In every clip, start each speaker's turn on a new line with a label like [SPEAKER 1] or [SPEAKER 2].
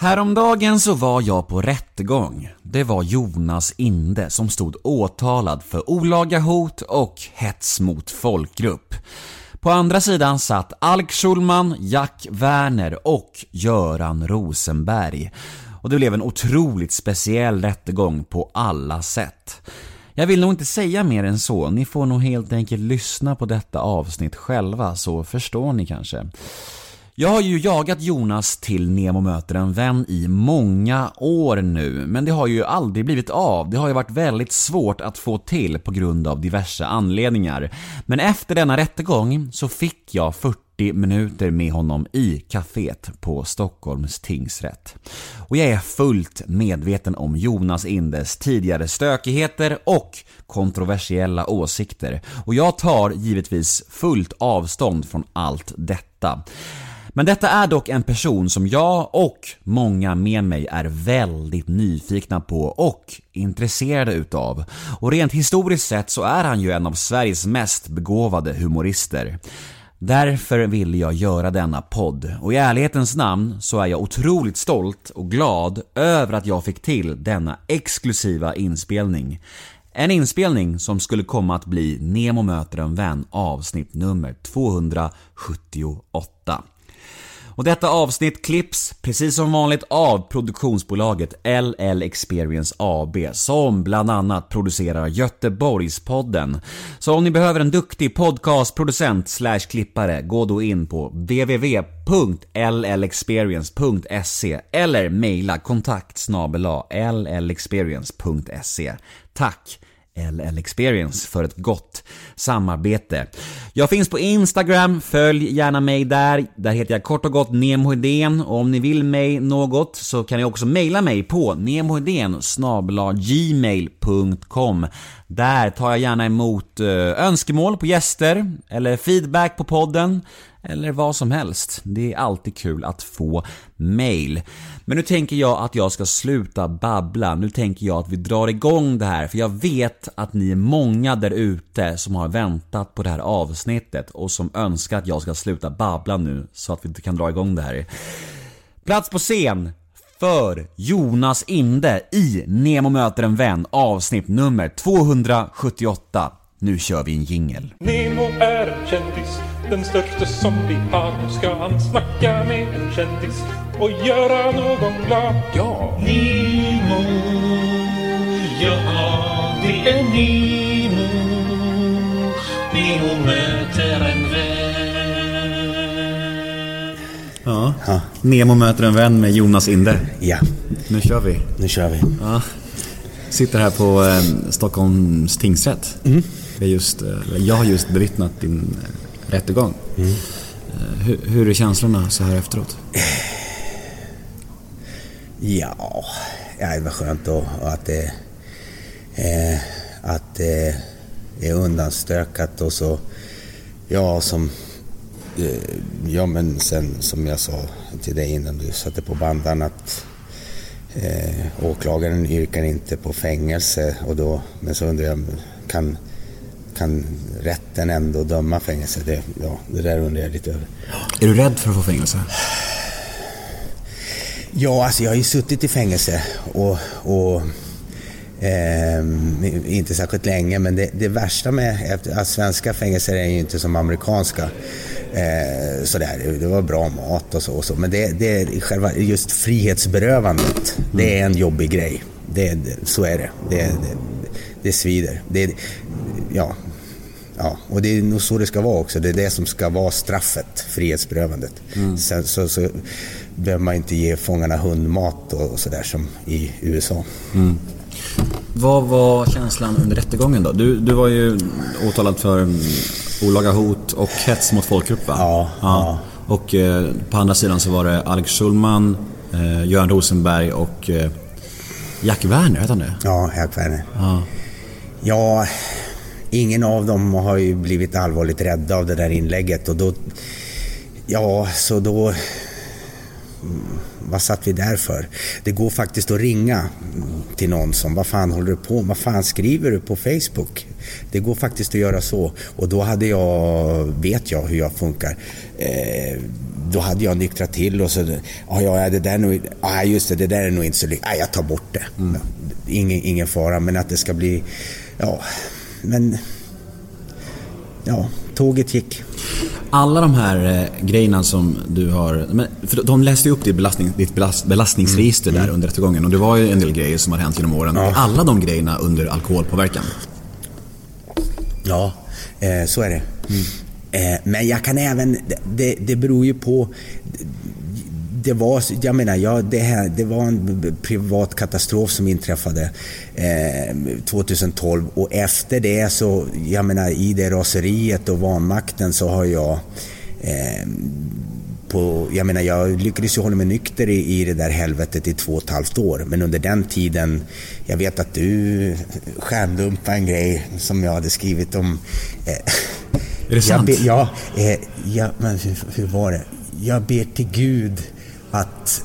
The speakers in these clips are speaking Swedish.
[SPEAKER 1] Häromdagen så var jag på rättegång. Det var Jonas Inde som stod åtalad för olaga hot och hets mot folkgrupp. På andra sidan satt Alk Schulman, Jack Werner och Göran Rosenberg. Och det blev en otroligt speciell rättegång på alla sätt. Jag vill nog inte säga mer än så, ni får nog helt enkelt lyssna på detta avsnitt själva så förstår ni kanske. Jag har ju jagat Jonas till Nemo möter en vän i många år nu, men det har ju aldrig blivit av. Det har ju varit väldigt svårt att få till på grund av diverse anledningar. Men efter denna rättegång så fick jag 40 minuter med honom i kaféet på Stockholms tingsrätt. Och jag är fullt medveten om Jonas Indes tidigare stökigheter och kontroversiella åsikter. Och jag tar givetvis fullt avstånd från allt detta. Men detta är dock en person som jag och många med mig är väldigt nyfikna på och intresserade utav. Och rent historiskt sett så är han ju en av Sveriges mest begåvade humorister. Därför ville jag göra denna podd och i ärlighetens namn så är jag otroligt stolt och glad över att jag fick till denna exklusiva inspelning. En inspelning som skulle komma att bli Nemo möter en vän avsnitt nummer 278. Och detta avsnitt klipps precis som vanligt av produktionsbolaget LL Experience AB som bland annat producerar Göteborgspodden. Så om ni behöver en duktig podcastproducent slash klippare, gå då in på www.llexperience.se eller mejla kontakt llexperience.se. Tack! LL Experience för ett gott samarbete. Jag finns på Instagram, följ gärna mig där. Där heter jag kort och gott Nemohedén och om ni vill mig något så kan ni också mejla mig på nemohedén gmail.com Där tar jag gärna emot eh, önskemål på gäster eller feedback på podden eller vad som helst. Det är alltid kul att få mail. Men nu tänker jag att jag ska sluta babbla. Nu tänker jag att vi drar igång det här för jag vet att ni är många där ute som har väntat på det här avsnittet och som önskar att jag ska sluta babbla nu så att vi kan dra igång det här. Plats på scen för Jonas Inde i Nemo möter en vän avsnitt nummer 278. Nu kör vi en jingel.
[SPEAKER 2] Nemo är en kändis, den största som vi har. Nu ska han snacka med en kändis och göra någon glad. Ja!
[SPEAKER 3] Nemo, ja det är Nemo. Nemo möter en vän.
[SPEAKER 1] Ja. Nemo möter en vän med Jonas Inde.
[SPEAKER 4] Ja,
[SPEAKER 1] Nu kör vi.
[SPEAKER 4] nu kör vi.
[SPEAKER 1] Ja. Sitter här på eh, Stockholms tingsrätt. Vi har just, eh, jag har just bevittnat din eh, rättegång. Mm. hur, hur är känslorna så här efteråt?
[SPEAKER 4] Ja, ja det var skönt då att det, eh, att det är undanstökat och så, ja som, eh, ja men sen som jag sa till dig innan du satte på bandan att eh, åklagaren yrkar inte på fängelse och då, men så undrar jag, kan, kan rätten ändå döma fängelse? Det, ja, det där undrar jag lite över.
[SPEAKER 1] Är du rädd för att få fängelse?
[SPEAKER 4] Ja, alltså jag har ju suttit i fängelse och, och ehm, inte särskilt länge, men det, det värsta med att svenska fängelser är ju inte som amerikanska. Eh, sådär, det- var bra mat och så, och så. men det, det är själva just frihetsberövandet, det är en jobbig grej. Det, det, så är det. Det, det, det svider. Det, ja, Ja, och det är nog så det ska vara också. Det är det som ska vara straffet, frihetsberövandet. Sen så, så behöver man inte ge fångarna hundmat och sådär som i USA.
[SPEAKER 1] Vad var känslan under rättegången då? Du, du var ju åtalad för mm, olaga hot och hets mot folkgrupp va?
[SPEAKER 4] Ja, ja.
[SPEAKER 1] Och eh, på andra sidan så var det Alex Schulman, eh, Göran Rosenberg och eh, Jack Werner, heter han det?
[SPEAKER 4] Ja, Jack Werner.
[SPEAKER 1] Ja.
[SPEAKER 4] Ja, ingen av dem har ju blivit allvarligt rädda av det där inlägget och då... Ja, så då... mm, Vad satt vi där för? Det går faktiskt att ringa till någon som, vad fan håller du på med? Vad fan skriver du på Facebook? Det går faktiskt att göra så. Och då hade jag, vet jag hur jag funkar, eh, då hade jag nyktrat till och så, ja, ja det där är nog, ja just det, det där är nog inte så lyckligt. Ja, jag tar bort det. Mm. Ingen, ingen fara, men att det ska bli, ja, men, ja, tåget gick.
[SPEAKER 1] Alla de här eh, grejerna som du har... Men, för de läste ju upp ditt, belastning, ditt belast, belastningsregister mm. där under rättegången och det var ju en del grejer som har hänt genom åren. Ja. Alla de grejerna under alkoholpåverkan?
[SPEAKER 4] Ja, eh, så är det. Mm. Eh, men jag kan även... Det, det beror ju på det var, jag menar, ja, det, här, det var en privat katastrof som inträffade eh, 2012 och efter det så, jag menar i det raseriet och vanmakten så har jag eh, på, jag menar jag lyckades ju hålla mig nykter i, i det där helvetet i två och ett halvt år men under den tiden, jag vet att du skärmdumpade en grej som jag hade skrivit om eh,
[SPEAKER 1] är det sant?
[SPEAKER 4] Be, ja, eh, ja, men hur, hur var det? Jag ber till Gud att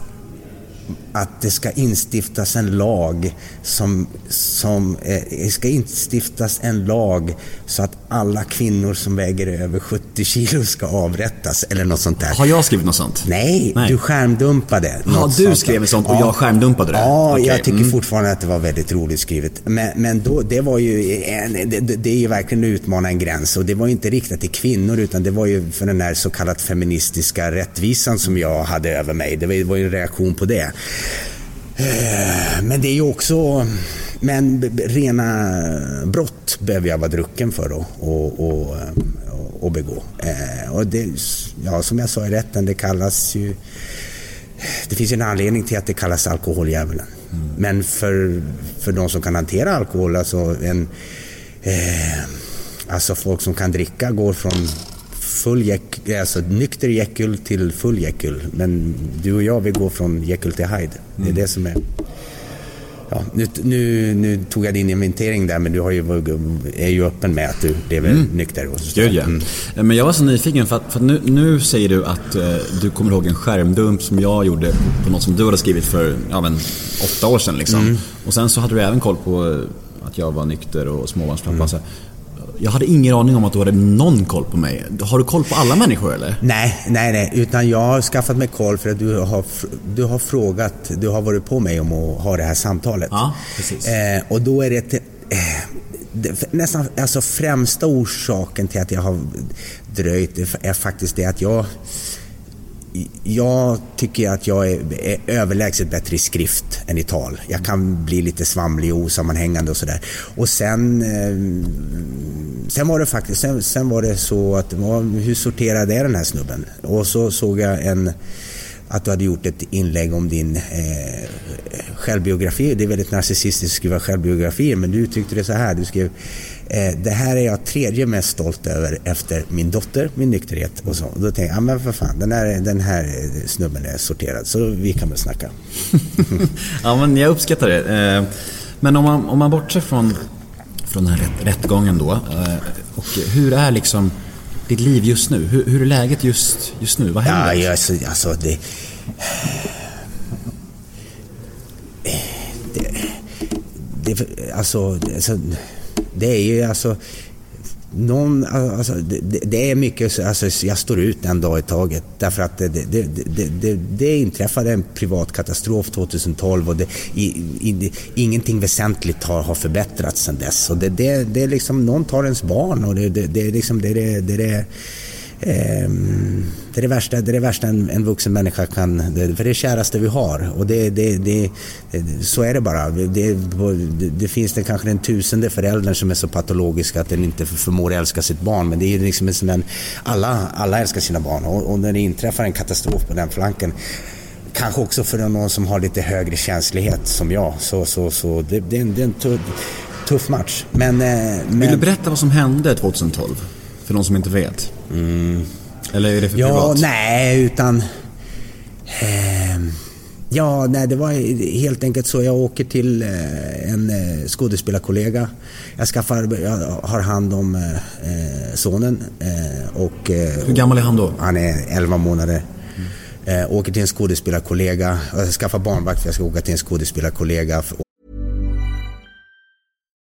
[SPEAKER 4] att det ska instiftas en lag som, som eh, ska instiftas en lag så att alla kvinnor som väger över 70 kilo ska avrättas eller något sånt där.
[SPEAKER 1] Har jag skrivit något sånt?
[SPEAKER 4] Nej, Nej. du skärmdumpade.
[SPEAKER 1] Ja, du sånt. skrev sånt och ja. jag skärmdumpade det?
[SPEAKER 4] Ja, okay. jag tycker mm. fortfarande att det var väldigt roligt skrivet. Men, men då, det var ju en, det, det, är ju verkligen att utmana en gräns och det var ju inte riktat till kvinnor utan det var ju för den här så kallat feministiska rättvisan som jag hade över mig. Det var, det var ju en reaktion på det. Eh, men det är ju också... Men rena brott behöver jag vara drucken för att och, och, och begå. Eh, och det, ja, som jag sa i rätten, det kallas ju... Det finns en anledning till att det kallas alkoholdjävulen. Mm. Men för, för de som kan hantera alkohol, alltså en... Eh, alltså folk som kan dricka går från full jäck, alltså nykter Jekyll till full Jekyll. Men du och jag, vi går från Jekyll till Hyde. Det är mm. det som är... Ja, nu, nu, nu, tog jag din inventering där, men du har ju, är ju öppen med att du lever mm. nykter. Och
[SPEAKER 1] så. Gud, ja. Mm. Men jag var så nyfiken, för, att, för att nu, nu, säger du att eh, du kommer ihåg en skärmdump som jag gjorde på något som du hade skrivit för ja, men, åtta år sedan. Liksom. Mm. Och sen så hade du även koll på att jag var nykter och småbarnspappa. Mm. Jag hade ingen aning om att du hade någon koll på mig. Har du koll på alla människor eller?
[SPEAKER 4] Nej, nej, nej. Utan jag har skaffat mig koll för att du har, du har frågat, du har varit på mig om att ha det här samtalet.
[SPEAKER 1] Ja, precis.
[SPEAKER 4] Eh, och då är det, till, eh, nästan, alltså främsta orsaken till att jag har dröjt är faktiskt det att jag jag tycker att jag är, är överlägset bättre i skrift än i tal. Jag kan bli lite svamlig och osammanhängande och sådär. Och sen, eh, sen var det faktiskt sen, sen var det så att hur sorterad är den här snubben? Och så såg jag en att du hade gjort ett inlägg om din eh, självbiografi. Det är väldigt narcissistiskt att skriva självbiografier men du uttryckte det så här. Du skrev det här är jag tredje mest stolt över efter min dotter, min nykterhet och så. Och då tänkte jag, ja men för fan, den här, den här snubben är sorterad så vi kan väl snacka.
[SPEAKER 1] ja men jag uppskattar det. Eh, men om man, om man bortser från, från den här rätt, rättgången då. Eh, och hur är liksom ditt liv just nu? Hur, hur är läget just, just nu? Vad händer?
[SPEAKER 4] Ja, alltså, alltså det... det, det alltså, alltså det är ju alltså... Någon, alltså, det, det, är mycket, alltså, jag står ut en dag i taget därför att det, det, det, det, det inträffade en privat katastrof 2012 och det, i, i, ingenting väsentligt har, har förbättrats sedan dess. Och det, det, det är liksom, någon tar ens barn och det, det, det är liksom det, det, det, det Ehm, det är det värsta, det är det värsta en, en vuxen människa kan... För det är det käraste vi har. Och det, det, det, så är det bara. Det, det, finns det kanske den tusende föräldern som är så patologisk att den inte förmår älska sitt barn. Men det är liksom en, en, alla, alla älskar sina barn. Och, och när det inträffar en katastrof på den flanken Kanske också för någon som har lite högre känslighet som jag. Så, så, så det, det, är en, det är en tuff, tuff match. Men, men...
[SPEAKER 1] Vill du berätta vad som hände 2012? För de som inte vet.
[SPEAKER 4] Mm.
[SPEAKER 1] Eller är det för
[SPEAKER 4] ja,
[SPEAKER 1] privat?
[SPEAKER 4] Nej, utan... Eh, ja, nej, det var helt enkelt så. Jag åker till eh, en eh, skådespelarkollega. Jag, skaffar, jag har hand om eh, sonen. Eh, och,
[SPEAKER 1] Hur gammal är han då?
[SPEAKER 4] Han är 11 månader. Mm. åker till en skådespelarkollega. Jag skaffar barnvakt för jag ska åka till en skådespelarkollega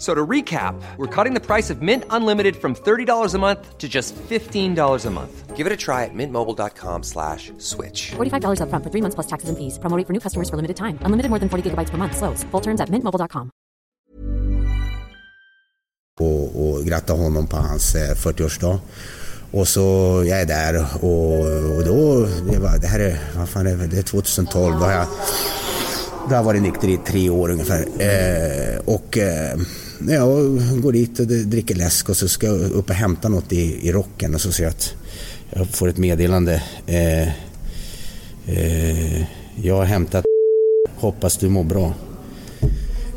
[SPEAKER 5] F- So to recap, we're cutting the price of Mint Unlimited from $30 a month to just $15 a month. Give it a try at mintmobile.com slash switch.
[SPEAKER 6] $45 upfront for three months plus taxes and fees. Promo rate for new customers for limited time. Unlimited more than 40 gigabytes per month. Slows. Full terms at mintmobile.com.
[SPEAKER 4] och, och gratta honom på hans eh, 40-årsdag. Och så jag är där och, och då, det, var, det här är, vad fan är det, det är 2012, då har jag, då har jag varit nykter i tre år ungefär. Eh, och eh, jag går dit och dricker läsk och så ska jag upp och hämta något i, i rocken och så ser jag att jag får ett meddelande. Eh, eh, jag har hämtat hoppas du mår bra.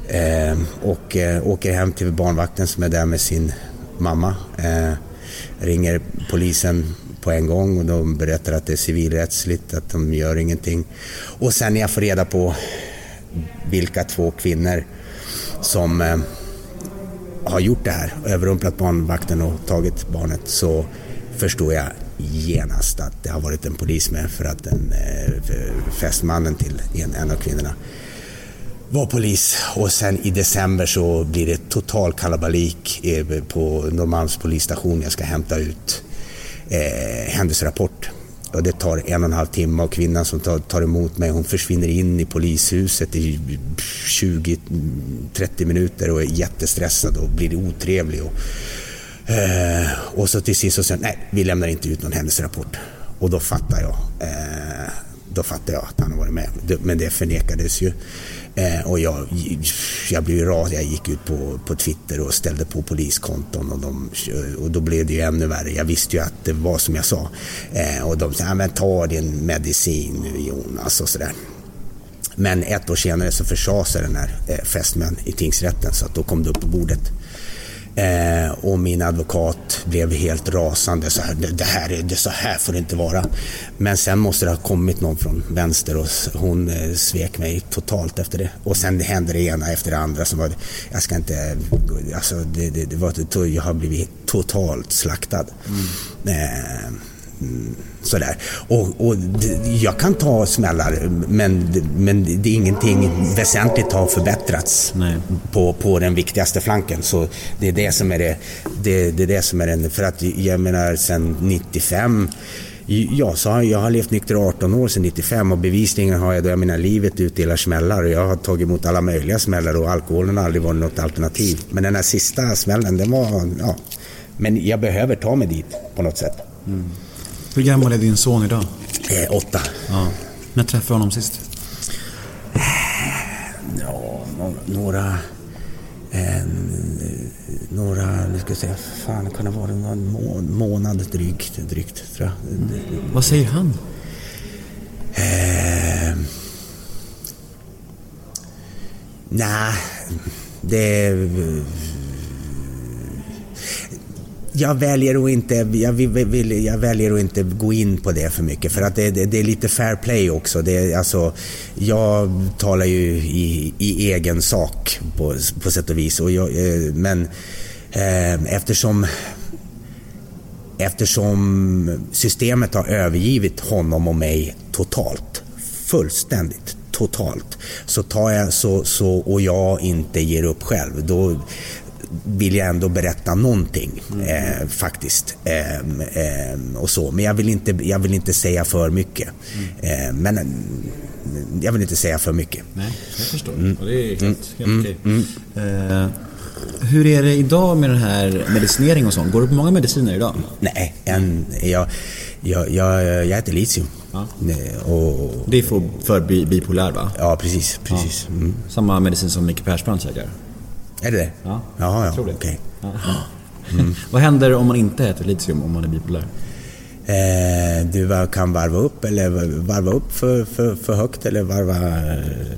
[SPEAKER 4] Eh, och eh, åker hem till barnvakten som är där med sin mamma. Eh, ringer polisen på en gång och de berättar att det är civilrättsligt, att de gör ingenting. Och sen när jag får reda på vilka två kvinnor som eh, har gjort det här, överrumplat barnvakten och tagit barnet, så förstår jag genast att det har varit en polis med för att den eh, fästmannen till en, en av kvinnorna var polis och sen i december så blir det total kalabalik eh, på Norrmalms polisstation. Jag ska hämta ut eh, händelserapport. Ja, det tar en och en halv timme och kvinnan som tar, tar emot mig hon försvinner in i polishuset i 20-30 minuter och är jättestressad och blir otrevlig. Och, eh, och så till sist så säger nej, vi lämnar inte ut någon händelserapport. Och då fattar jag. Eh, då fattar jag att han har varit med. Men det förnekades ju. Eh, och jag, jag blev rasig. Jag gick ut på, på Twitter och ställde på poliskonton och, de, och då blev det ju ännu värre. Jag visste ju att det var som jag sa. Eh, och de sa, ja, men ta din medicin nu Jonas och sådär. Men ett år senare så försade sig den här eh, fästmän i tingsrätten så att då kom det upp på bordet. Eh, och min advokat blev helt rasande. Så här, det, här är, det så här får det inte vara. Men sen måste det ha kommit någon från vänster och hon eh, svek mig totalt efter det. Och sen hände det ena efter det andra som var, jag ska inte, alltså det, det, det var, jag har blivit totalt slaktad. Mm. Eh, sådär. Och, och jag kan ta smällar men, men det är ingenting väsentligt har förbättrats På, på den viktigaste flanken. Så det är det som är det, det, det, är det som är den, för att jag menar sen 95 Ja, så jag har levt nykter 18 år sedan 95 och bevisligen har jag då, jag menar livet utdelar smällar och jag har tagit emot alla möjliga smällar och alkoholen har aldrig varit något alternativ. Men den här sista smällen, den var, ja. Men jag behöver ta mig dit på något sätt.
[SPEAKER 1] Mm. Hur gammal är din son idag?
[SPEAKER 4] Eh, åtta.
[SPEAKER 1] Ja. När träffade du honom sist?
[SPEAKER 4] Ja, några... Eh, några, nu ska jag säga, fan kan det vara någon må, månad drygt, drygt tror jag.
[SPEAKER 1] Mm. Vad säger han?
[SPEAKER 4] Eh, Nej, det jag väljer att inte, jag, vill, jag väljer att inte gå in på det för mycket för att det, det, det är lite fair play också. Det, alltså, jag talar ju i, i egen sak på, på sätt och vis. Och jag, eh, men eh, eftersom, eftersom systemet har övergivit honom och mig totalt, fullständigt totalt, så tar jag så, så, och jag inte ger upp själv, då, vill jag ändå berätta någonting eh, faktiskt. Eh, eh, och så. Men jag vill, inte, jag vill inte säga för mycket. Eh, men eh, jag vill inte säga för mycket.
[SPEAKER 1] Nej, jag förstår. Mm. Och det är helt, helt mm. okej. Mm. Eh, hur är det idag med den här medicinering och sånt? Går du på många mediciner idag?
[SPEAKER 4] Nej, en, jag, jag, jag, jag äter litium.
[SPEAKER 1] Ja. Och, det är för, för bipolär va?
[SPEAKER 4] Ja, precis. precis. Ja.
[SPEAKER 1] Mm. Samma medicin som Micke Persbrandt käkar?
[SPEAKER 4] Är det det?
[SPEAKER 1] Ja,
[SPEAKER 4] Jaha,
[SPEAKER 1] jag tror det.
[SPEAKER 4] Okay. Ja.
[SPEAKER 1] Mm. Vad händer om man inte äter litium, om man är bipolär?
[SPEAKER 4] Eh, du kan varva upp eller varva upp för, för, för högt eller varva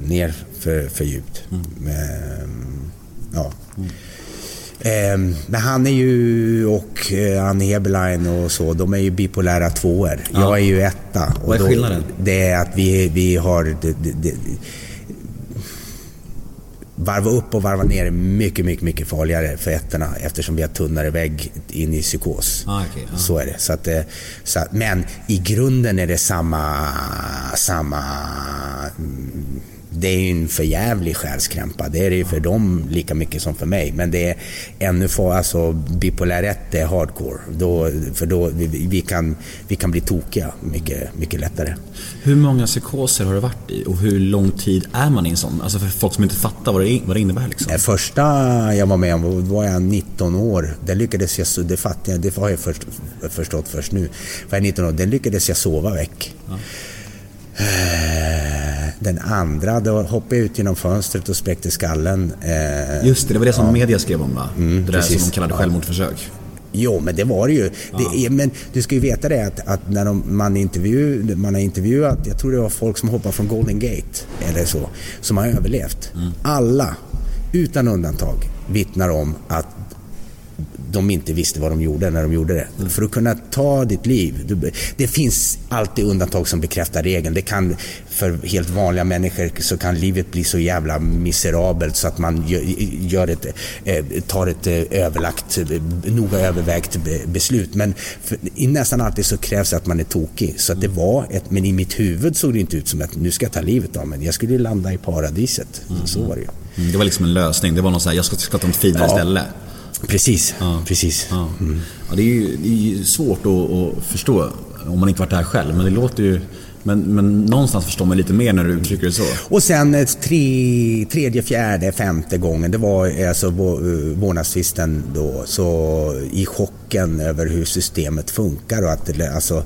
[SPEAKER 4] ner för, för djupt. Mm. Eh, ja. Mm. Eh, men han är ju, och eh, Annie Heberlein och så, de är ju bipolära tvåor. Ja. Jag är ju etta.
[SPEAKER 1] Vad är skillnaden?
[SPEAKER 4] det är att vi, vi har... Det, det, Varva upp och varva ner är mycket, mycket, mycket farligare för ettorna eftersom vi har tunnare vägg in i psykos.
[SPEAKER 1] Ah, okej, ja.
[SPEAKER 4] Så är det. Så att, eh, så att, men i grunden är det samma... samma mm, det är ju en förjävlig själskrämpa. Det är det ju för dem lika mycket som för mig. Men det är ännu för alltså bipolär 1 är hardcore. Då, för då vi, vi, kan, vi kan bli tokiga mycket, mycket lättare.
[SPEAKER 1] Hur många psykoser har du varit i och hur lång tid är man i en sån? Alltså för folk som inte fattar vad det, vad det innebär liksom.
[SPEAKER 4] Det första jag var med om var jag 19 år. Det lyckades jag, det fattar jag, det har jag först, förstått först nu. Var jag 19 år, den lyckades jag sova väck. Eh, Den andra, då hoppade jag ut genom fönstret och spräckte skallen. Eh,
[SPEAKER 1] Just det, det var det som media skrev om va?
[SPEAKER 4] Mm,
[SPEAKER 1] det där
[SPEAKER 4] precis.
[SPEAKER 1] som de kallade
[SPEAKER 4] Ja.
[SPEAKER 1] självmordsförsök.
[SPEAKER 4] Jo, men det var det ju. Det men du ska ju veta det att, att när de, man, intervju, man har intervjuat, jag tror det var folk som hoppade från Golden Gate eller så, som har överlevt. Alla, utan undantag, vittnar om att de inte visste vad de gjorde när de gjorde det. För att kunna ta ditt liv, du, det finns alltid undantag som bekräftar regeln. Det kan, för helt vanliga människor så kan livet bli så jävla miserabelt så att man gör, gör ett, eh, tar ett eh, överlagt, noga övervägt be- beslut. Men för, nästan alltid så krävs det att man är tokig. Så att det var ett, men i mitt huvud såg det inte ut som att nu ska jag ta livet av mig. Jag skulle ju landa i paradiset. Så var det ju.
[SPEAKER 1] Mm, det var liksom en lösning. Det var någon så här, jag ska, ska ta ett finare
[SPEAKER 4] Ja.
[SPEAKER 1] ställe.
[SPEAKER 4] Precis, precis.
[SPEAKER 1] Ja. Ja, det är ju det är ju svårt att, att förstå om man inte varit där själv. Men det låter ju... Men, men någonstans förstår man lite mer när du uttrycker det så.
[SPEAKER 4] Och sen eh, tre, tredje, fjärde, femte gången, det var eh, alltså eh, vårdnadstvisten då, så i chocken över hur systemet funkar och att det, alltså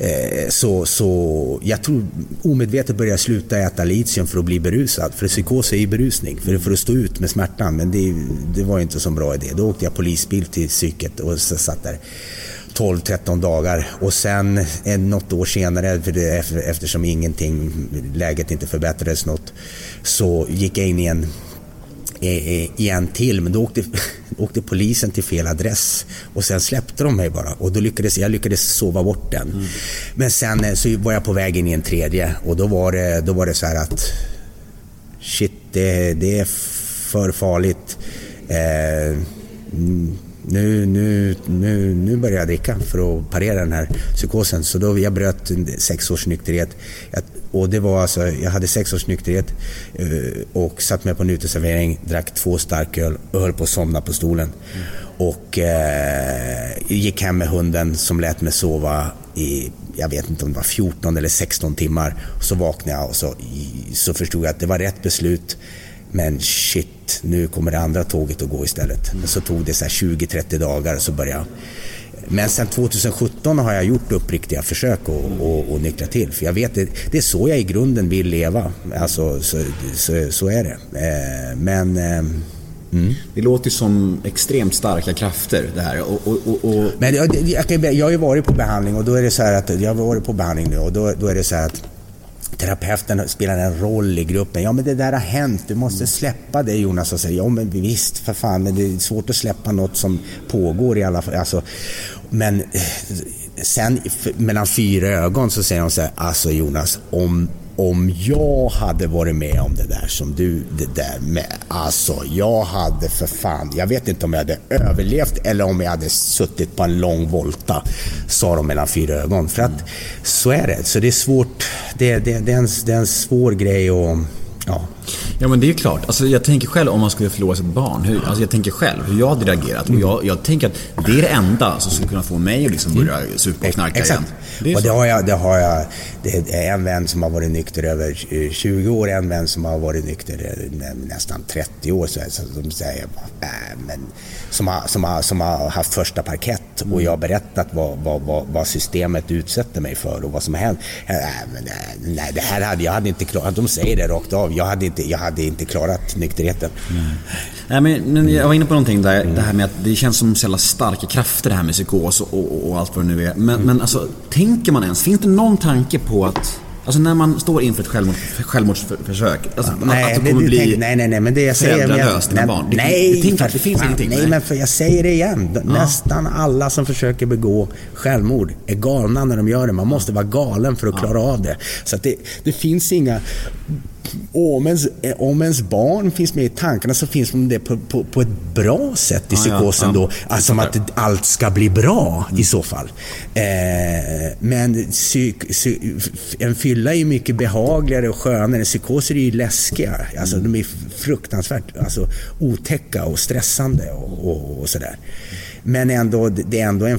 [SPEAKER 4] Eh, så, så jag tror omedvetet började jag sluta äta litium för att bli berusad. För psykos är ju berusning, för, för att stå ut med smärtan. Men det, det var ju inte så bra idé. Då åkte jag polisbil till psyket och så satt där 12-13 dagar och sen något år senare, för det, eftersom ingenting, läget inte förbättrades något, så gick jag in i en i en till, men då åkte, åkte polisen till fel adress och sen släppte de mig bara och då lyckades jag lyckades sova bort den. Men sen eh, så var jag på väg in i en tredje och då var det, då var det så här att shit, det, det är för farligt. Eh, mm, nu, nu, nu, nu börjar jag dricka för att parera den här psykosen. Så då jag bröt sex års nykterhet. Jag, och det var alltså, jag hade sex års nykterhet eh, och satt mig på en uteservering, drack två starköl och höll på att somna på stolen. Och eh, gick hem med hunden som lät mig sova i, jag vet inte om det var 14 eller 16 timmar. Så vaknade jag och så, så förstod jag att det var rätt beslut. Men shit, nu kommer det andra tåget att gå istället. Så tog det 20-30 dagar och så började jag. Men sen 2017 har jag gjort uppriktiga försök att och, och nyktra till. För jag vet, det, det är så jag i grunden vill leva. Alltså, så, så, så är det. Eh, men... Eh, mm.
[SPEAKER 1] Det låter ju som extremt starka krafter det här. Och, och, och,
[SPEAKER 4] Men jag, jag, har ju varit på behandling och då är det så här att, jag har varit på behandling nu och då, då är det så här att terapeuten spelar en roll i gruppen. Ja men det där har hänt, du måste släppa det Jonas och säger ja men visst för fan men det är svårt att släppa något som pågår i alla fall. Alltså, men eh, sen mellan fyra ögon så säger de så här, alltså Jonas om om jag hade varit med om det där som du, det där med, alltså jag hade för fan, jag vet inte om jag hade överlevt eller om jag hade suttit på en lång volta, sa de mellan fyra ögon. För att så är det, så det är svårt, det, det, det, är, en, det är en svår grej och ja.
[SPEAKER 1] Ja men det är ju klart. Alltså, jag tänker själv om man skulle förlora sitt barn. Hur, alltså, jag tänker själv hur jag hade reagerat. Och jag, jag tänker att det är det enda som skulle kunna få mig att liksom börja supa och knarka
[SPEAKER 4] Exakt.
[SPEAKER 1] igen. Det
[SPEAKER 4] och det har, jag, det har jag. Det är en vän som har varit nykter över eh, 20 år, en vän som har varit nykter eh, nä- nästan 30 år. Så, så de säger äh, men, som, har, som, har, som har haft första parkett och jag har berättat vad, vad, vad, vad systemet utsätter mig för och vad som har hänt. Äh, men, äh, nej, det här hade jag hade inte klarat. De säger det rakt av. Jag hade inte, jag hade inte klarat nykterheten.
[SPEAKER 1] Nej, men, men jag var inne på någonting där, det här med att det känns som så jävla starka krafter det här med psykos och, och, och allt vad det nu är. Men, men alltså, tänker man ens, finns det någon tanke på att Alltså när man står inför ett självmord, självmordsförsök, alltså, att, att det kommer
[SPEAKER 4] det-
[SPEAKER 1] bli
[SPEAKER 4] tänk- nej, nej, nej, men det jag säger... men jag- nej,
[SPEAKER 1] barn. Det,
[SPEAKER 4] nej,
[SPEAKER 1] det,
[SPEAKER 4] för
[SPEAKER 1] det finns
[SPEAKER 4] fan,
[SPEAKER 1] ingenting.
[SPEAKER 4] Nej, men för jag säger det igen. Nästan alla som försöker begå självmord är galna när de gör det. Man måste vara galen för att klara av det. Så att det, det finns inga... om ens, om ens barn finns med i tankarna så finns det på, på, på ett bra sätt i
[SPEAKER 1] Ja, ja,
[SPEAKER 4] psykosen
[SPEAKER 1] ja.
[SPEAKER 4] då. Alltså som att allt ska bli bra i så fall. Eh, men psyk, psy, en fylla är mycket behagligare och skönare. Psykoser är ju läskiga. Alltså de är fruktansvärt alltså, otäcka och stressande och, och, och sådär. Men ändå, det är ändå en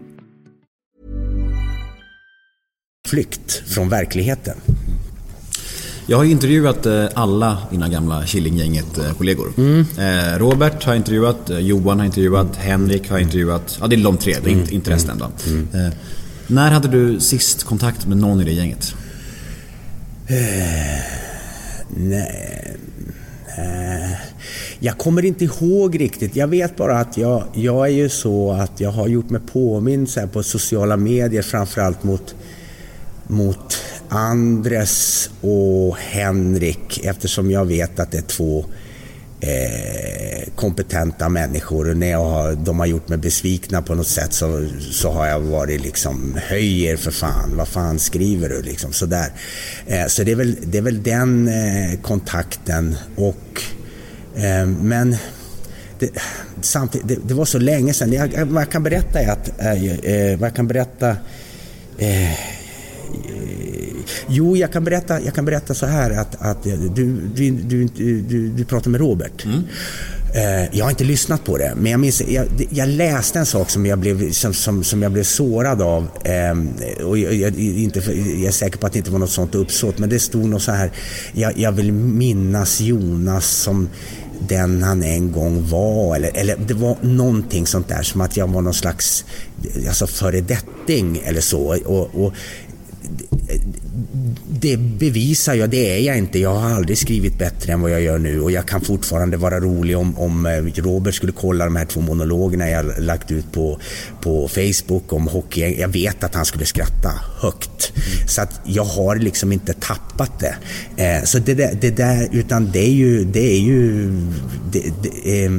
[SPEAKER 4] flykt från verkligheten.
[SPEAKER 1] Jag har intervjuat eh, alla dina gamla Killinggänget-kollegor. Eh, Robert har intervjuat, eh, Johan har intervjuat, Henrik har intervjuat. Ja, det är de tre, det är inte, inte resten då. Eh, när hade du sist kontakt med någon i det gänget?
[SPEAKER 4] Nej. eh, Jag kommer inte ihåg riktigt. Jag vet bara att jag, jag är ju så att jag har gjort mig påmind på sociala medier framförallt mot, mot Andres och Henrik eftersom jag vet att det är två eh, kompetenta människor och när jag har, de har gjort mig besvikna på något sätt så, så har jag varit liksom höjer för fan, vad fan skriver du liksom sådär. Eh, så det är väl, det är väl den eh, kontakten och eh, men det, samtidigt, det, det var så länge sedan. Jag, jag, vad jag kan berätta är att, eh, eh vad jag kan berätta eh, Jo, jag kan berätta, jag kan berätta så här att, att du, du, du, du, du pratar med Robert. Eh, Jag har inte lyssnat på det, men jag, minns, jag, jag läste en sak som jag blev, som, som, som jag blev sårad av. Eh, och jag, jag, inte, jag är säker på att det inte var något sånt uppsåt, men det stod något så här. Jag, jag vill minnas Jonas som den han en gång var. Eller, eller det var någonting sånt där som att jag var någon slags alltså föredetting eller så. Och, och det bevisar jag, det är jag inte. Jag har aldrig skrivit bättre än vad jag gör nu och jag kan fortfarande vara rolig om, om eh, Robert skulle kolla de här två monologerna jag lagt ut på, på Facebook om hockey. Jag vet att han skulle skratta högt. Så att jag har liksom inte tappat det. Eh, så det där, det där, utan det är ju, det är ju, det, det, eh,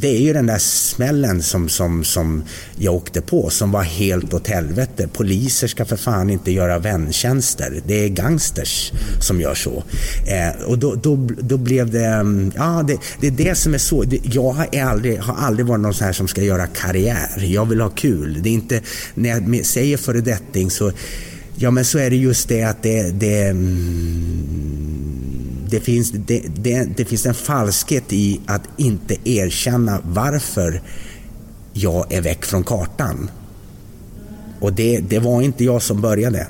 [SPEAKER 4] det är ju den där smällen som, som, som jag åkte på som var helt åt helvete. Poliser ska för fan inte göra väntjänster. Det är gangsters som gör så. Eh, och då, då, då blev det... Mm, ja, det, det är det som är så. Jag har aldrig, har aldrig varit någon sån här som ska göra karriär. Jag vill ha kul. Det är inte... När jag säger föredetting så... Ja, men så är det just det att det... det mm, det finns, det, det, det finns en falskhet i att inte erkänna varför jag är väck från kartan. Och det, det var inte jag som började.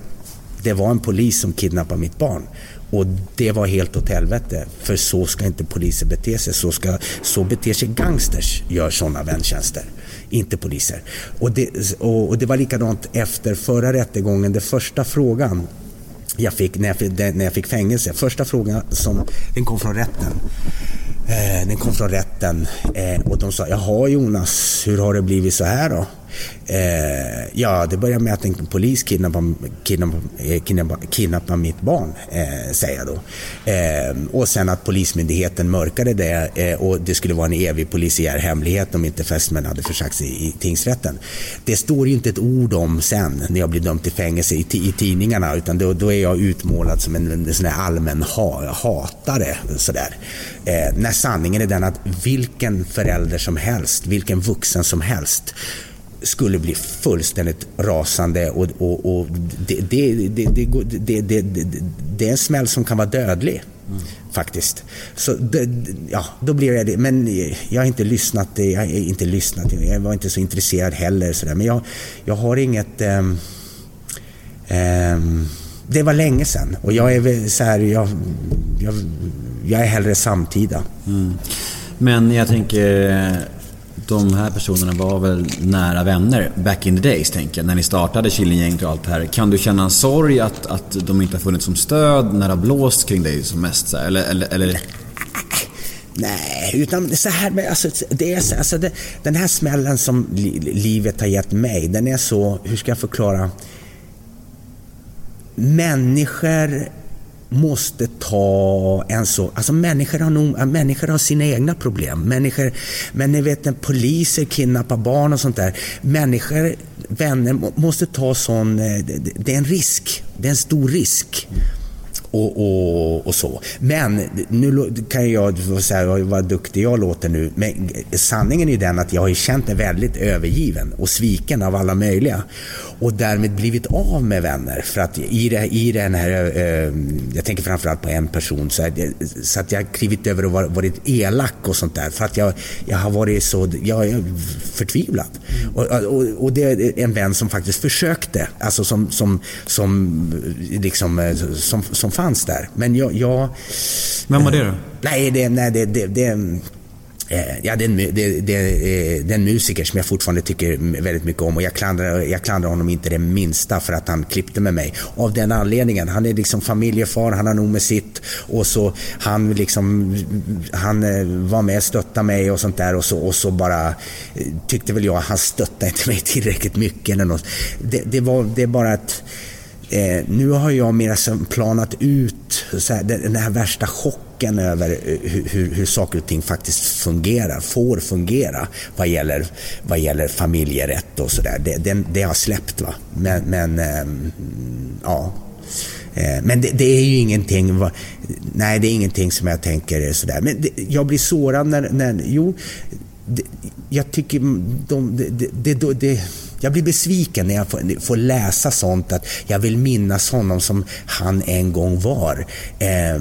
[SPEAKER 4] Det var en polis som kidnappade mitt barn. Och det var helt åt helvete. För så ska inte poliser bete sig. Så, ska, så beter sig gangsters, gör sådana väntjänster. Inte poliser. Och det, och, och det var likadant efter förra rättegången. Den första frågan jag fick när jag fick, när jag fick fängelse. Första frågan som, den kom från rätten. Eh, den kom från rätten eh, och de sa, jaha Jonas, hur har det blivit så här då? Eh, ja, det började med att en polis kidnappade, kidnappade, eh, kidnappade, kidnappade mitt barn, eh, säger jag då. Eh, och sen att polismyndigheten mörkade det eh, och det skulle vara en evig polisiär hemlighet om inte fästmän hade försagt sig i tingsrätten. Det står ju inte ett ord om sen när jag blir dömd till fängelse i, i tidningarna utan då, då är jag utmålad som en, en sån här allmän ha, hatare. Sådär. Eh, när sanningen är den att vilken förälder som helst, vilken vuxen som helst skulle bli fullständigt rasande och, och, och det, det, det, det, det, det, det, det är en smäll som kan vara dödlig. Faktiskt. Så det, ja, då blir jag det. Men jag har inte lyssnat. Jag har inte lyssnat. Jag var inte så intresserad heller. Så där. Men jag, jag har inget... Um, um, det var länge sedan och jag är väl så här, jag, jag, jag är hellre samtida. Mm.
[SPEAKER 1] Men jag tänker, de här personerna var väl nära vänner back in the days, tänker jag. När ni startade Killinggänget och allt det här. Kan du känna en sorg att, att de inte har funnits som stöd när det har blåst kring dig som mest? Så här? Eller, eller, eller...
[SPEAKER 4] Nej, utan så här alltså, det är, så- alltså, det, den här smällen som li, livet har gett mig, den är så, hur ska jag förklara? Människor måste ta en så... Alltså människor har, nog, människor har sina egna problem. Människor, men ni vet när poliser kidnappar barn och sånt där. Människor, vänner, måste ta sån... Eh, det, det- det är en risk. Det är en stor risk. Och, och, och så. Men nu kan jag säga vad duktig jag låter nu. Men sanningen är ju den att jag har känt mig väldigt övergiven och sviken av alla möjliga. Och därmed blivit av med vänner. För att i, det, i den här, jag tänker framförallt på en person, så, här, så att jag har klivit över och varit elak och sånt där. För att jag, jag har varit så, jag är förtvivlad. Och, och, och det är en vän som faktiskt försökte, alltså som, som, som, liksom, som, som fanns där. Men jag... jag
[SPEAKER 1] Vem var det då?
[SPEAKER 4] Nej, det, nej, det, det, det eh, Ja, det är, en, det, det, eh, det är en musiker som jag fortfarande tycker väldigt mycket om och jag klandrar, jag klandrar honom inte det minsta för att han klippte med mig. Av den anledningen. Han är liksom familjefar, han har nog med sitt och så han liksom, han eh, var med och stöttade mig och sånt där och så, och så bara eh, tyckte väl jag att han stöttade inte mig tillräckligt mycket eller något. Det, det var, det är bara att Eh, nu har jag mer som planat ut så här, den, den här värsta chocken över eh, hur, hur, hur saker och ting faktiskt fungerar, får fungera vad gäller, vad gäller familjerätt och sådär. Det, det, det har släppt va. Men, men ehm, eh, ja. Men det, det är ju ingenting, nej det är ingenting som jag tänker är sådär. Men det, jag blir sårad när, när jo, det, jag tycker de, det, det, det, det, jag blir besviken när jag får, får läsa sånt att jag vill minnas honom som han en gång var. Eh,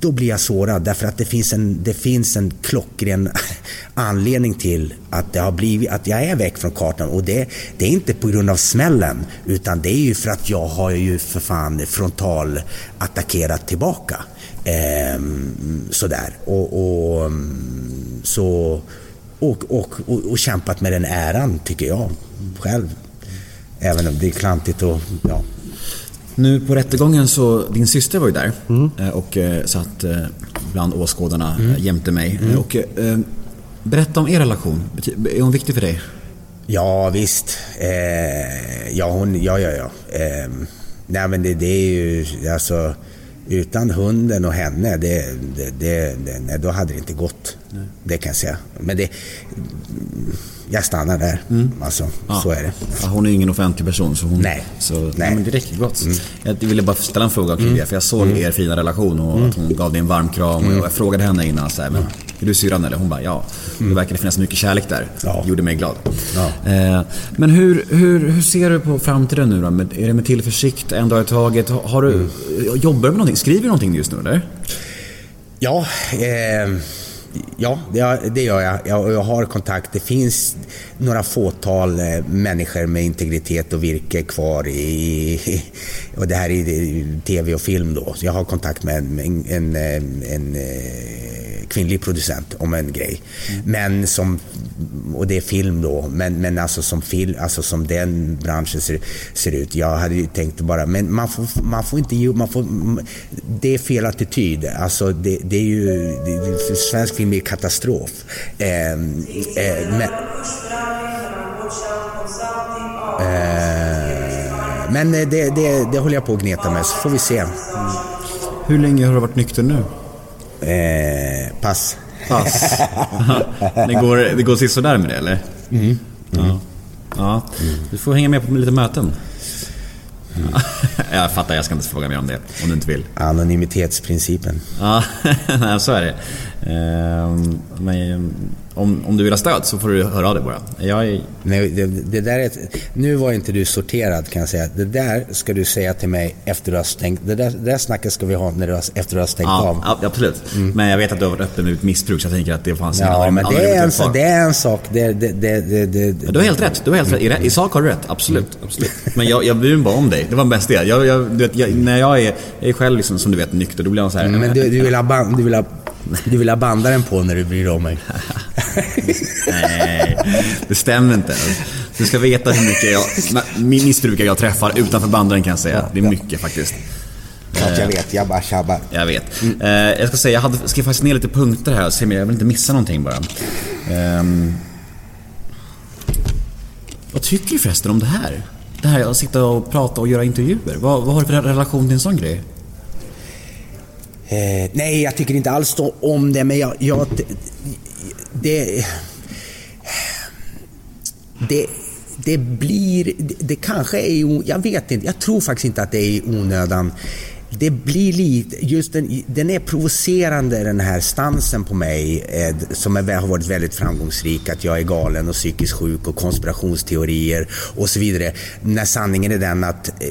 [SPEAKER 4] då blir jag sårad därför att det finns en, det finns en klockren anledning till att, det har blivit, att jag är väck från kartan och det, det är inte på grund av smällen utan det är ju för att jag har ju för fan frontal attackerat tillbaka. Eh, sådär. Och, och, så, och, och, och, och kämpat med den äran tycker jag själv. Även om det är klantigt och ja.
[SPEAKER 1] Nu på rättegången så, din syster var ju där eh, och eh, satt eh, bland åskådarna mm. jämte mig. Eh, Och, berätta om er relation. Är hon viktig för dig?
[SPEAKER 4] Ja, visst. Eh, ja, hon, ja, ja, ja. Eh, nej, men det, det är ju alltså utan hunden och henne, det, det, det, nej, då hade det inte gått. Det kan jag säga. Men det, jag stannar där. Alltså, så är det.
[SPEAKER 1] Ja, hon är ingen offentlig person så hon...
[SPEAKER 4] Nej.
[SPEAKER 1] Så,
[SPEAKER 4] Nej.
[SPEAKER 1] nej. men det räcker gott. Jag ville bara ställa en fråga kring det för jag såg er fina relation och att hon gav dig en varm kram och jag frågade henne innan så här, men är du syrran eller? Hon bara ja. Det verkar finnas mycket kärlek där.
[SPEAKER 4] Ja.
[SPEAKER 1] Gjorde mig glad.
[SPEAKER 4] Ja.
[SPEAKER 1] Eh, men hur, hur, hur ser du på framtiden nu då? Med, är det med tillförsikt, en dag i taget? Har, du, Jobbar du med någonting? Skriver du någonting just nu eller?
[SPEAKER 4] Ja, eh, ja det, gör jag. jag. Jag har kontakt. Det finns några fåtal eh, människor med integritet och virke kvar i, och det här är tv och film då. Så jag har kontakt med en, en, en, en eh, kvinnlig producent om en grej. Men som, och det är film då, men, men alltså som film, alltså som den branschen ser, ser ut. Jag hade ju tänkt bara, men man får, man får inte ge man får, det är fel attityd. Alltså det, det är ju, det, svensk film är katastrof. Eh, eh, men, eh, men det, det, det håller jag på att gneta med, så får vi se.
[SPEAKER 1] Hur länge har du varit nykter nu?
[SPEAKER 4] Eh, pass.
[SPEAKER 1] Pass. det, går, det går sisådär med det eller? Ja. ja. Du får hänga med på lite möten. jag fattar, jag ska inte fråga mer om det. Om du inte vill.
[SPEAKER 4] Anonymitetsprincipen.
[SPEAKER 1] Ja, så är det. Ehm, Men om, om du vill ha stöd så får du höra av dig bara. Jag är...
[SPEAKER 4] Nej, det, det där är nu var inte du sorterad kan jag säga. Det där ska du säga till mig efter du har stängt. Det där, det där snacket ska vi ha när du har, efter du har stängt
[SPEAKER 1] Ja,
[SPEAKER 4] av.
[SPEAKER 1] ja, absolut. Men jag vet att du har varit öppen med missbruk så jag tänker att det fanns
[SPEAKER 4] Ja,
[SPEAKER 1] annan-
[SPEAKER 4] men
[SPEAKER 1] annan
[SPEAKER 4] det är, en, det är en sak. Det, det, det, det, det,
[SPEAKER 1] Ja, Du har helt rätt. Du har helt rätt. I, I sak har du rätt. Absolut. absolut. Men jag, jag bryr mig bara om dig. Det var mest det. Jag, jag, vet, jag, när jag är, jag är själv liksom, som du vet nykter, då blir jag så här...
[SPEAKER 4] Men du, du, vill ha band, du, vill ha, du vill ha bandaren på när du bryr dig om mig.
[SPEAKER 1] Nej, det stämmer inte. Du ska veta hur mycket jag, missbrukare jag träffar utanför banden kan jag säga. Det är mycket faktiskt.
[SPEAKER 4] Klart jag vet, jag bara tjabbar.
[SPEAKER 1] Jag vet. Eh, jag ska säga, jag hade skrivit faktiskt ner lite punkter här, så jag vill inte missa någonting bara. Ehm. vad tycker du förresten om det här? Det här att sitta och prata och göra intervjuer. Vad, vad har du för relation till en sån grej?
[SPEAKER 4] Eh, nej, jag tycker inte alls om det, men jag... jag det, det, det blir... Det, det kanske är... Jag vet inte. Jag tror faktiskt inte att det är i onödan det blir lite, just den, den är provocerande den här stansen på mig eh, som är, har varit väldigt framgångsrik, att jag är galen och psykiskt sjuk och konspirationsteorier och så vidare. När sanningen är den att eh,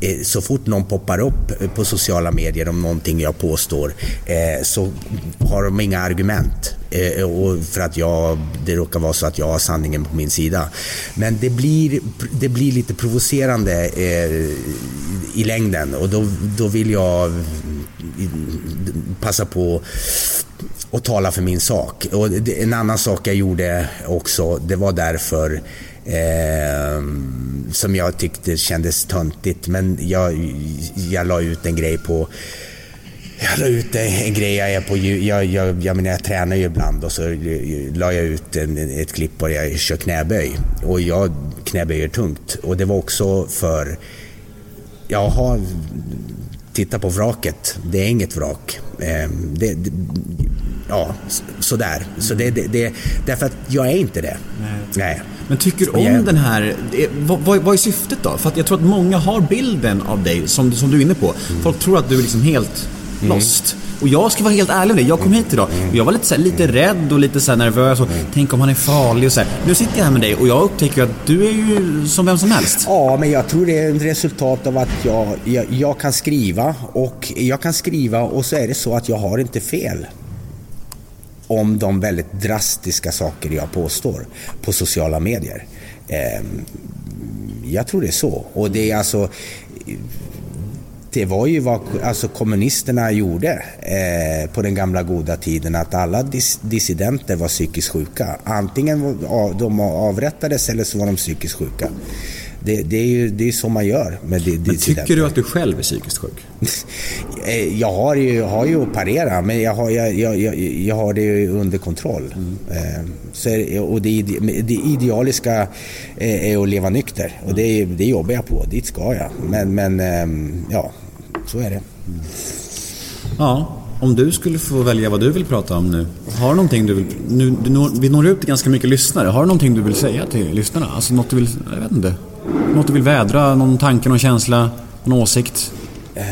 [SPEAKER 4] eh så fort någon poppar upp på sociala medier om någonting jag påstår eh, så har de inga argument. Eh, och för att jag, det råkar vara så att jag har sanningen på min sida. Men det blir, det blir lite provocerande eh, i längden och då, då vill jag mm, passa på att tala för min sak. Och en annan sak jag gjorde också, det var därför eh, som jag tyckte kändes töntigt, men jag, jag la ut en grej på jag la ut en grej jag är på, jag, jag, jag, menar, jag tränar ju ibland och så la jag ut en, ett klipp på jag kör knäböj. Och jag knäböjer tungt. Och det var också för, jag har tittat på vraket, det är inget vrak. Ehm, det, det, ja, sådär. Så det, det, det, därför att jag är inte det. Nej. Nej.
[SPEAKER 1] Men tycker du om jag... den här... Vad, vad, vad, är syftet då? För att jag tror att många har bilden av dig, som, som du är inne på. Mm. Folk tror att du är liksom helt. Lost. Och jag ska vara helt ärlig med dig, jag kom hit idag och jag var lite, så här, lite rädd och lite så nervös. Och, Tänk om han är farlig och så här. Nu sitter jag här med dig och jag upptäcker att du är ju som vem som helst.
[SPEAKER 4] Ja, men jag tror det är ett resultat av att jag, jag, jag kan skriva och jag kan skriva och så är det så att jag har inte fel om de väldigt drastiska saker jag påstår på sociala medier. Ehm, jag tror det är så. Och det är alltså det var ju vad alltså, kommunisterna gjorde eh, på den gamla goda tiden, att alla dis dissidenter var psykiskt sjuka. Antingen de avrättades eller så var de psykiskt sjuka. Det, det, är ju det är så man gör med di
[SPEAKER 1] Men tycker du att du själv är psykiskt sjuk?
[SPEAKER 4] Eh, jag har ju, har ju opererat, men jag har, jag, jag, jag har det under kontroll. Mm. Eh, så, och det, det idealiska är att leva nykter och det, det jobbar jag på, dit ska jag. Men, men ehm, ja, så är det.
[SPEAKER 1] Ja, om du skulle få välja vad du vill prata om nu. Har du någonting du vill... Nu, du når, vi når ut till ganska mycket lyssnare. Har du någonting du vill säga till lyssnarna? Alltså något du vill... Jag vet inte. Något du vill vädra? Någon tanke, någon känsla? Någon åsikt?
[SPEAKER 4] Eh,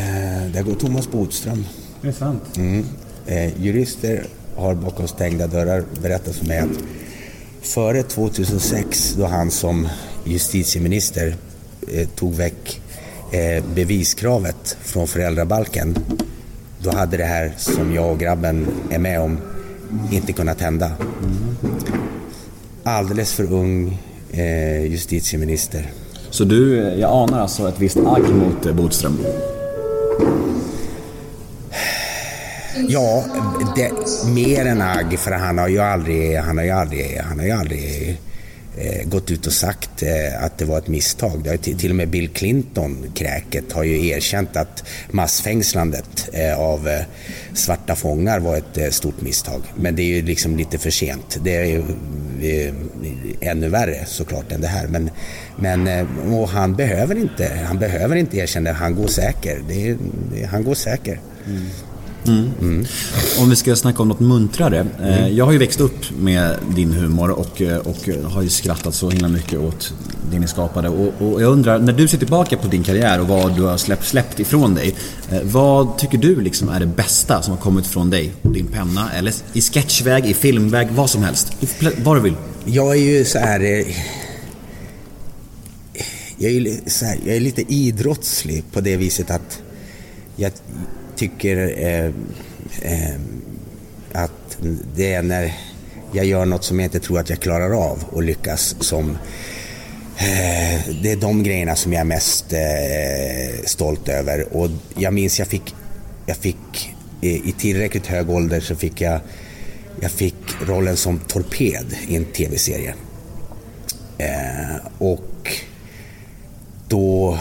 [SPEAKER 4] där går Thomas Bodström.
[SPEAKER 1] Det är sant.
[SPEAKER 4] Mm. Eh, jurister har bakom stängda dörrar berättat för mig att före 2006, då han som justitieminister eh, tog väck beviskravet från föräldrabalken, då hade det här som jag och grabben är med om inte kunnat hända. Alldeles för ung eh, justitieminister.
[SPEAKER 1] Så du, jag anar alltså ett visst agg mot eh, Bodström?
[SPEAKER 4] Ja, det, mer än agg för han har ju aldrig, han har ju aldrig, han har ju aldrig eh, Eh, gått ut och sagt eh, att det var ett misstag. Det har till, och med Bill Clinton, kräket, har ju erkänt att massfängslandet eh, av svarta fångar var ett stort misstag. Men det är ju liksom lite för sent. Det är ju ännu värre såklart än det här. Men, men och han behöver inte, han behöver inte erkänna, han går säker. Det är, han går säker. Mm.
[SPEAKER 1] Mm. Mm. Om vi ska snacka om något muntrare. Eh, mm. Jag har ju växt upp med din humor och, eh, och har ju skrattat så himla mycket åt det ni skapade. Och, och jag undrar, när du ser tillbaka på din karriär och vad du har släppt, släppt ifrån dig. Eh, vad tycker du liksom är det bästa som har kommit från dig och din penna? Eller i sketchväg, i filmväg, vad som helst. Vad du vill.
[SPEAKER 4] Jag är ju så här... Jag är, så här, jag är lite idrottslig på det viset att jag, tycker eh, eh, att det är när jag gör något som jag inte tror att jag klarar av och lyckas som eh, det är de grejerna som jag är mest eh, stolt över. Och jag minns jag fick, jag fick eh, i tillräckligt hög ålder så fick jag jag fick rollen som torped i en tv-serie. Eh, och då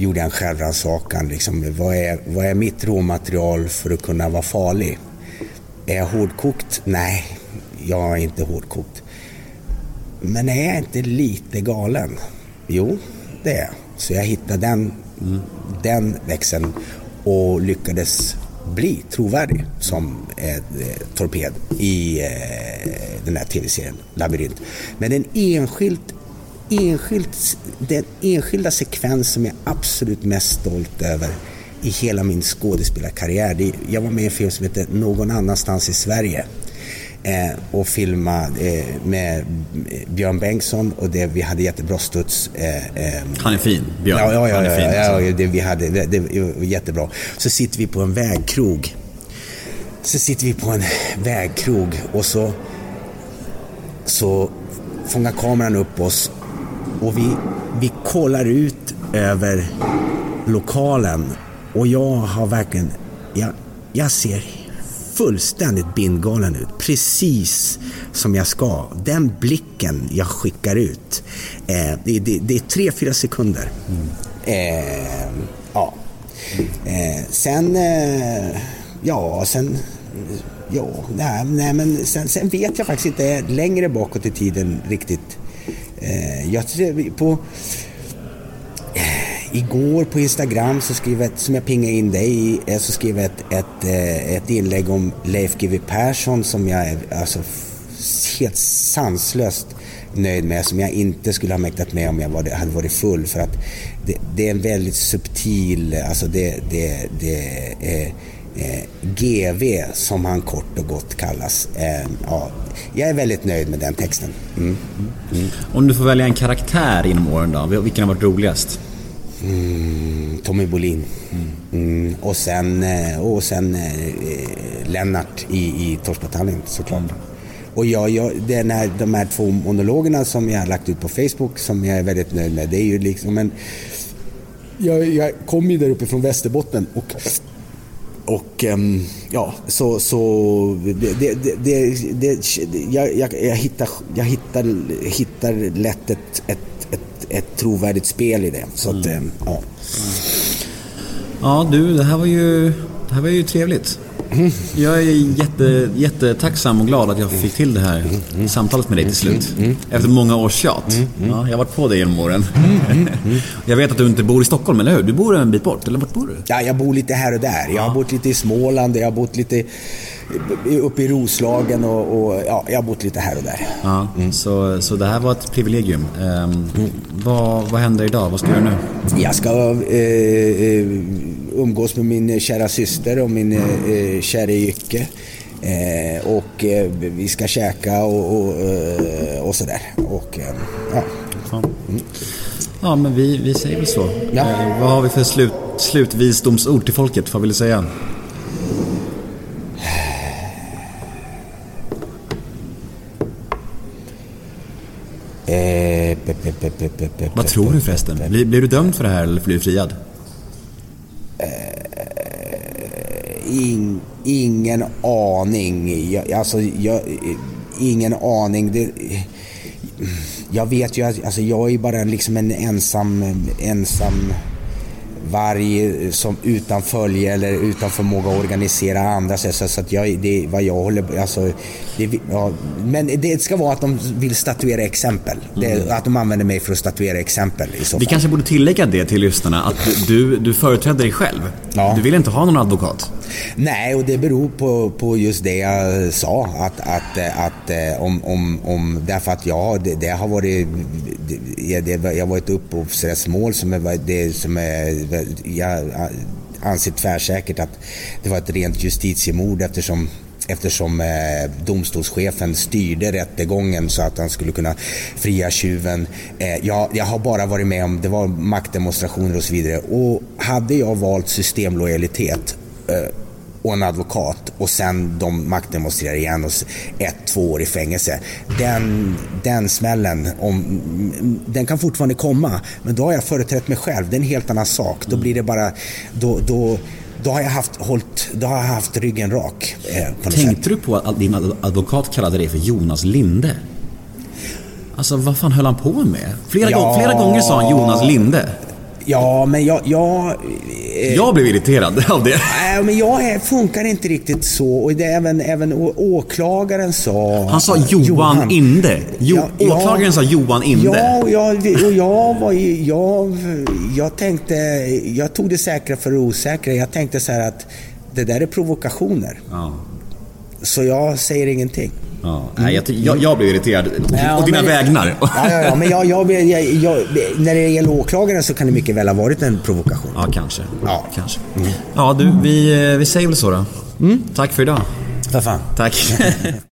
[SPEAKER 4] gjorde jag en självrannsakan. Liksom, vad, är, vad är mitt råmaterial för att kunna vara farlig? Är jag hårdkokt? Nej, jag är inte hårdkokt. Men är jag inte lite galen? Jo, det är jag. Så jag hittade den, den växeln och lyckades bli trovärdig som eh, torped i eh, den här tv-serien Labyrint. Men den enskilt, enskilt, den enskilda sekvens som jag är absolut mest stolt över i hela min skådespelarkarriär. Det, jag var med i en film som heter Någon annanstans i Sverige eh, och filma eh, med Björn Bengtsson och det, vi hade jättebra studs. Eh, eh,
[SPEAKER 1] Han är fin, Björn.
[SPEAKER 4] Ja, ja, ja,
[SPEAKER 1] är fin,
[SPEAKER 4] ja, ja,
[SPEAKER 1] alltså.
[SPEAKER 4] ja det, vi hade, det, det var jättebra. Så sitter vi på en vägkrog. Så sitter vi på en vägkrog och så, så fångar kameran upp oss och vi, vi kollar ut över lokalen och jag har verkligen, jag, jag ser fullständigt bindgalen ut. Precis som jag ska. Den blicken jag skickar ut. Eh, det, det, det är tre, fyra sekunder. Eh, ja. Eh, sen, eh, ja, sen, ja, nej, nej men sen, sen vet jag faktiskt inte längre bakåt i tiden riktigt. Eh, jag, på, eh, Igår på Instagram så skrev ett- som jag pingade in dig i, eh, så skrev jag ett, ett, eh, ett inlägg om Leif GW Persson som jag är alltså, helt sanslöst nöjd med, som jag inte skulle ha mäktat med om jag var, hade varit full. För att det, det är en väldigt subtil, alltså det, det, det är eh, GV som han kort och gott kallas. Eh, ja, jag är väldigt nöjd med den texten. Mm.
[SPEAKER 1] Om du får välja en karaktär genom åren då, vilken har varit roligast?
[SPEAKER 4] Mm, Tommy Bolin. Mm, och sen, eh, och sen eh, Lennart i, i Torskbataljen såklart. Och jag, jag, den här, de här två monologerna som jag har lagt ut på Facebook som jag är väldigt nöjd med. Det är ju liksom en... Jag, jag kom ju där uppe från Västerbotten och och ehm, ja, så, så det, det, det, det, jag, jag, hittar, jag hittar, hittar lätt ett, ett, ett, ett trovärdigt spel i det. Så att, ehm, ja.
[SPEAKER 1] Ja du, det här var ju, det här var ju trevligt. Jag är jätte, jättetacksam och glad att jag fick till det här samtalet med dig till slut. Efter många års tjat. Ja, jag har varit på dig genom åren. Jag vet att du inte bor i Stockholm, eller hur? Du bor en bit bort, eller vart bor du?
[SPEAKER 4] Ja, jag bor lite här och där. Jag har bott lite i Småland, jag har bott lite uppe i Roslagen och, och ja, jag har bott lite här och där.
[SPEAKER 1] Ja, så, så det här var ett privilegium. Ehm, vad, vad händer idag? Vad ska du göra nu?
[SPEAKER 4] Jag ska eh, eh, umgås med min kära syster och min eh, kära Jycke. Eh, och eh, vi ska käka och, och, eh, och sådär. Och, eh, ja.
[SPEAKER 1] Ja. Ja, men vi, vi säger väl så.
[SPEAKER 4] Ja.
[SPEAKER 1] Eh, vad har vi för slut, slutvisdomsord till folket? Vad vill du säga? Vad tror du förresten? Blir, blir du dömd för det här eller blir du friad?
[SPEAKER 4] In, ingen aning. Jag, alltså, jag, ingen aning. Det, jag vet ju att alltså, jag är bara liksom en ensam, ensam varg som utan följe eller utan förmåga att organisera andra. Så, så, så att jag, det är vad jag håller alltså, det, ja, Men det ska vara att de vill statuera exempel. Det, att de använder mig för att statuera exempel i så fall.
[SPEAKER 1] Vi kanske borde tillägga det till lyssnarna att du, du företräder dig själv.
[SPEAKER 4] Ja.
[SPEAKER 1] Du vill inte ha någon advokat.
[SPEAKER 4] Nej, och det beror på, på just det jag sa. Att, att, att eh, om, om, om, därför att ja, det, det har varit... Det, det, jag var ett upphovsrättsmål som är, det, som är... Jag anser tvärsäkert att det var ett rent justitiemord eftersom eftersom eh, domstolschefen styrde rättegången så att han skulle kunna fria tjuven. Eh, jag, jag har bara varit med om, det var maktdemonstrationer och så vidare. Och hade jag valt systemlojalitet och en advokat och sen de maktdemonstrerar igen och ett, två år i fängelse. Den, den smällen, om, den kan fortfarande komma men då har jag företrätt mig själv. Det är en helt annan sak. Då blir det bara, då, då, då har jag haft, hållit, då har jag haft ryggen rak. Eh,
[SPEAKER 1] Tänkte
[SPEAKER 4] sätt.
[SPEAKER 1] du på att din ad- advokat kallade dig för Jonas Linde? Alltså vad fan höll han på med? Flera,
[SPEAKER 4] Ja.
[SPEAKER 1] gång, flera gånger sa han Jonas Linde.
[SPEAKER 4] Ja, men jag... jag eh,
[SPEAKER 1] Jag blev irriterad av det.
[SPEAKER 4] Nej, men jag funkar inte riktigt så. Och det även, även åklagaren sa...
[SPEAKER 1] Han sa Johan, Inde. Jo,
[SPEAKER 4] Ja, ja.
[SPEAKER 1] åklagaren sa Johan Inde.
[SPEAKER 4] Ja, och jag, och jag var ju, jag, jag tänkte, jag tog det säkra för det osäkra. Jag tänkte så här att det där är provokationer.
[SPEAKER 1] Ja.
[SPEAKER 4] Så jag säger ingenting.
[SPEAKER 1] Ja, nej, jag, jag, jag blev irriterad.
[SPEAKER 4] Ja,
[SPEAKER 1] och dina
[SPEAKER 4] men-
[SPEAKER 1] vägnar.
[SPEAKER 4] Ja, ja, ja, men jag, jag, jag, när det gäller åklagaren så kan det mycket väl ha varit en provokation.
[SPEAKER 1] Ja, kanske.
[SPEAKER 4] Ja.
[SPEAKER 1] kanske. Ja, du, vi, eh, vi säger väl så då. Tack för idag.
[SPEAKER 4] För fan.
[SPEAKER 1] Tack.